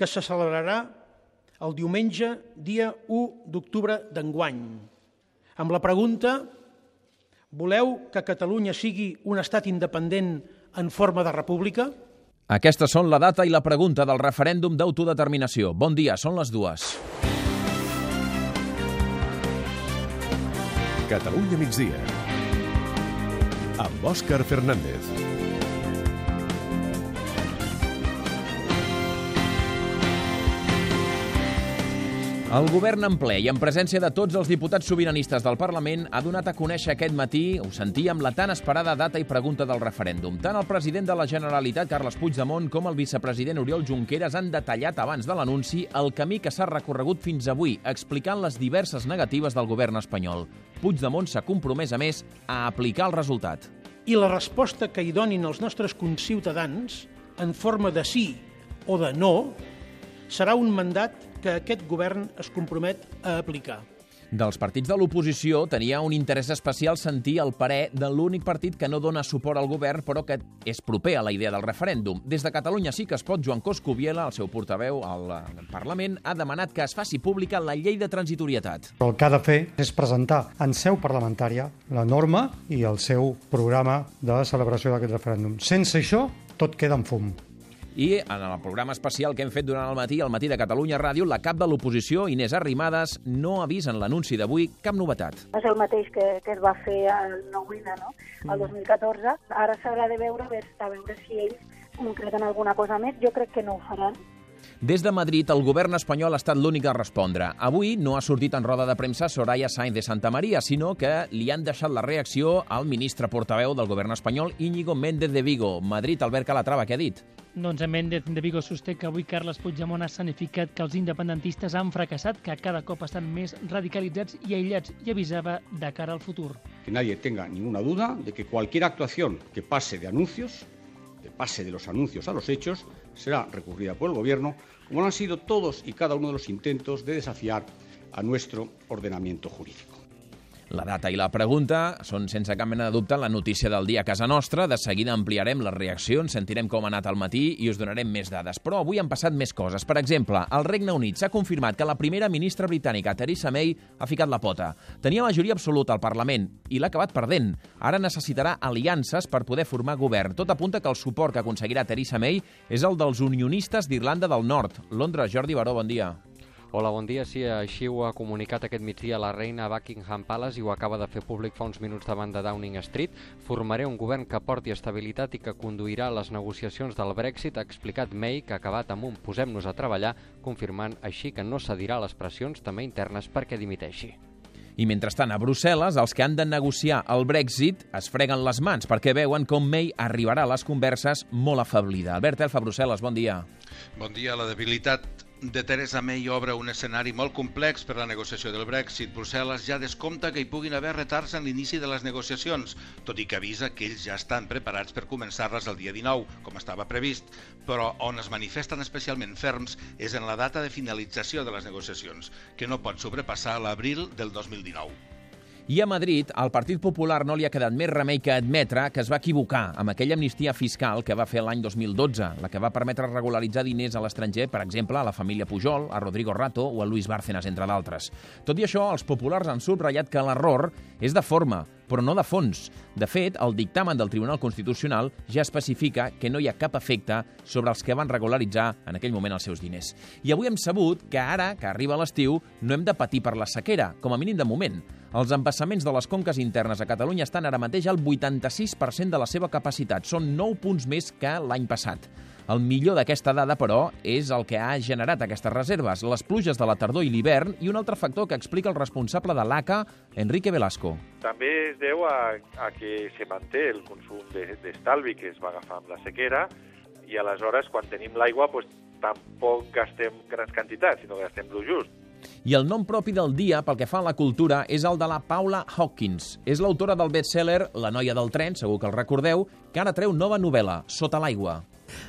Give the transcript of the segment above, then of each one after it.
que se celebrarà el diumenge, dia 1 d'octubre d'enguany. Amb la pregunta, voleu que Catalunya sigui un estat independent en forma de república? Aquestes són la data i la pregunta del referèndum d'autodeterminació. Bon dia, són les dues. Catalunya migdia amb Òscar Fernández. El govern en ple i en presència de tots els diputats sobiranistes del Parlament ha donat a conèixer aquest matí, ho sentíem, la tan esperada data i pregunta del referèndum. Tant el president de la Generalitat, Carles Puigdemont, com el vicepresident Oriol Junqueras han detallat abans de l'anunci el camí que s'ha recorregut fins avui, explicant les diverses negatives del govern espanyol. Puigdemont s'ha compromès, a més, a aplicar el resultat. I la resposta que hi donin els nostres conciutadans, en forma de sí o de no, serà un mandat que aquest govern es compromet a aplicar. Dels partits de l'oposició tenia un interès especial sentir el parer de l'únic partit que no dona suport al govern però que és proper a la idea del referèndum. Des de Catalunya sí que es pot, Joan Coscubiela, el seu portaveu al Parlament, ha demanat que es faci pública la llei de transitorietat. El que ha de fer és presentar en seu parlamentària la norma i el seu programa de celebració d'aquest referèndum. Sense això, tot queda en fum. I en el programa especial que hem fet durant el matí, al matí de Catalunya Ràdio, la cap de l'oposició, Inés Arrimadas, no ha vist en l'anunci d'avui cap novetat. És el mateix que, que es va fer al 9 no? el 2014. Ara s'haurà de veure, a veure si ells concreten alguna cosa més. Jo crec que no ho faran. Des de Madrid, el govern espanyol ha estat l'únic a respondre. Avui no ha sortit en roda de premsa Soraya Sainz de Santa Maria, sinó que li han deixat la reacció al ministre portaveu del govern espanyol, Íñigo Méndez de Vigo. Madrid, Albert Calatrava, què ha dit? Doncs Méndez de Vigo sosté que avui Carles Puigdemont ha sanificat que els independentistes han fracassat, que cada cop estan més radicalitzats i aïllats i avisava de cara al futur. Que nadie tenga ninguna duda de que cualquier actuación que pase de anuncios, que pase de los anuncios a los hechos, será recurrida por el Gobierno, como lo han sido todos y cada uno de los intentos de desafiar a nuestro ordenamiento jurídico. La data i la pregunta són, sense cap mena de dubte, la notícia del dia a casa nostra. De seguida ampliarem les reaccions, sentirem com ha anat al matí i us donarem més dades. Però avui han passat més coses. Per exemple, el Regne Unit s'ha confirmat que la primera ministra britànica, Theresa May, ha ficat la pota. Tenia majoria absoluta al Parlament i l'ha acabat perdent. Ara necessitarà aliances per poder formar govern. Tot apunta que el suport que aconseguirà Theresa May és el dels unionistes d'Irlanda del Nord. Londres, Jordi Baró, bon dia. Hola, bon dia. Sí, així ho ha comunicat aquest migdia la reina Buckingham Palace i ho acaba de fer públic fa uns minuts davant de Downing Street. Formaré un govern que porti estabilitat i que conduirà les negociacions del Brexit, ha explicat May, que ha acabat amb un posem-nos a treballar, confirmant així que no cedirà les pressions també internes perquè dimiteixi. I mentrestant, a Brussel·les, els que han de negociar el Brexit es freguen les mans perquè veuen com May arribarà a les converses molt afablida. Albert Elfa, Brussel·les, bon dia. Bon dia. La debilitat de Theresa May obre un escenari molt complex per a la negociació del Brexit. Brussel·les ja descompta que hi puguin haver retards en l'inici de les negociacions, tot i que avisa que ells ja estan preparats per començar-les el dia 19, com estava previst, però on es manifesten especialment ferms és en la data de finalització de les negociacions, que no pot sobrepassar l'abril del 2019. I a Madrid, al Partit Popular no li ha quedat més remei que admetre que es va equivocar amb aquella amnistia fiscal que va fer l'any 2012, la que va permetre regularitzar diners a l'estranger, per exemple, a la família Pujol, a Rodrigo Rato o a Luis Bárcenas, entre d'altres. Tot i això, els populars han subratllat que l'error és de forma, però no de fons. De fet, el dictamen del Tribunal Constitucional ja especifica que no hi ha cap efecte sobre els que van regularitzar en aquell moment els seus diners. I avui hem sabut que ara, que arriba l'estiu, no hem de patir per la sequera, com a mínim de moment. Els embassaments de les conques internes a Catalunya estan ara mateix al 86% de la seva capacitat. Són 9 punts més que l'any passat. El millor d'aquesta dada, però, és el que ha generat aquestes reserves, les pluges de la tardor i l'hivern i un altre factor que explica el responsable de l'ACA, Enrique Velasco. També es deu a, a que se manté el consum d'estalvi que es va agafar amb la sequera i aleshores, quan tenim l'aigua, pues, tampoc gastem grans quantitats, sinó que gastem lo just. I el nom propi del dia, pel que fa a la cultura, és el de la Paula Hawkins. És l'autora del bestseller La noia del tren, segur que el recordeu, que ara treu nova novel·la, Sota l'aigua.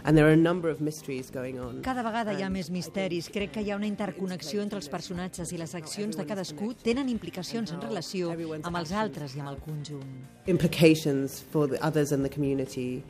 And there are a number of mysteries going on. Cada vegada hi ha més misteris. Crec que hi ha una interconnexió entre els personatges i les accions de cadascú tenen implicacions en relació amb els altres i amb el conjunt. Implications for the others and the community.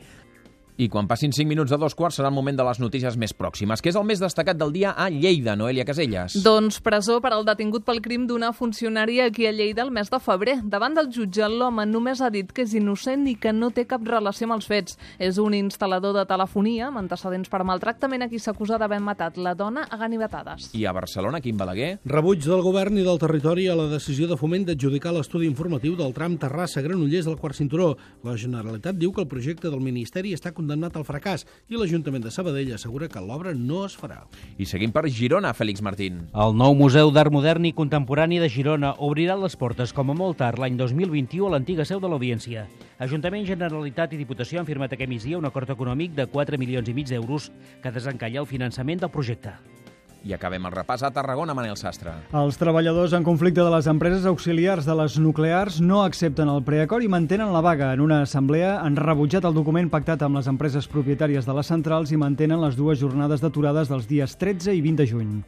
I quan passin 5 minuts de dos quarts serà el moment de les notícies més pròximes, que és el més destacat del dia a Lleida, Noelia Caselles. Doncs presó per al detingut pel crim d'una funcionària aquí a Lleida el mes de febrer. Davant del jutge, l'home només ha dit que és innocent i que no té cap relació amb els fets. És un instal·lador de telefonia amb antecedents per maltractament a qui s'acusa d'haver matat la dona a ganivetades. I a Barcelona, Quim Balaguer? Rebuig del govern i del territori a la decisió de foment d'adjudicar l'estudi informatiu del tram Terrassa-Granollers del quart cinturó. La Generalitat diu que el projecte del Ministeri està condemnat al fracàs i l'Ajuntament de Sabadell assegura que l'obra no es farà. I seguim per Girona, Fèlix Martín. El nou Museu d'Art Modern i Contemporani de Girona obrirà les portes com a molt tard l'any 2021 a l'antiga seu de l'Audiència. Ajuntament, Generalitat i Diputació han firmat aquest migdia un acord econòmic de 4 milions i mig d'euros que desencalla el finançament del projecte. I acabem el repàs a Tarragona, Manel Sastre. Els treballadors en conflicte de les empreses auxiliars de les nuclears no accepten el preacord i mantenen la vaga. En una assemblea han rebutjat el document pactat amb les empreses propietàries de les centrals i mantenen les dues jornades d'aturades dels dies 13 i 20 de juny.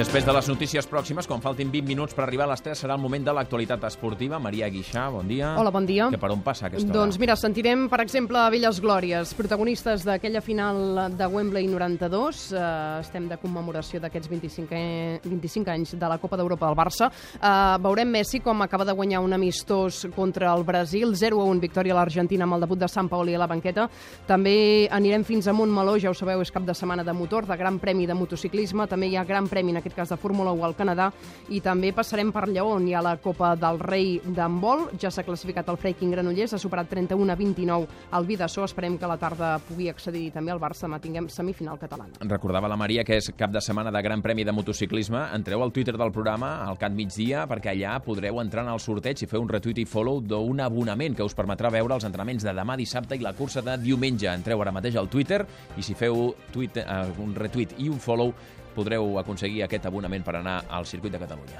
Després de les notícies pròximes, quan faltin 20 minuts per arribar a les 3, serà el moment de l'actualitat esportiva. Maria Guixà, bon dia. Hola, bon dia. Que per on passa aquesta Doncs hora? mira, sentirem, per exemple, a Velles Glòries, protagonistes d'aquella final de Wembley 92. Eh, estem de commemoració d'aquests 25, eh, 25 anys de la Copa d'Europa del Barça. Eh, veurem Messi com acaba de guanyar un amistós contra el Brasil, 0-1 victòria a l'Argentina amb el debut de Sant Paoli a la banqueta. També anirem fins a Montmeló, ja ho sabeu, és cap de setmana de motor, de Gran Premi de motociclisme, també hi ha Gran Premi, en aquest cas de Fórmula 1 al Canadà, i també passarem per Lleó, on hi ha la Copa del Rei d'handbol, ja s'ha classificat el Freiking Granollers, ha superat 31 a 29 el Vidassó, esperem que la tarda pugui accedir també al Barça, demà tinguem semifinal catalana. Recordava la Maria que és cap de setmana de Gran Premi de motociclisme. Entreu al Twitter del programa, al Cat Migdia, perquè allà podreu entrar en el sorteig i fer un retweet i follow d'un abonament que us permetrà veure els entrenaments de demà dissabte i la cursa de diumenge. Entreu ara mateix al Twitter i si feu tweet, eh, un retweet i un follow podreu aconseguir aquest abonament per anar al Circuit de Catalunya.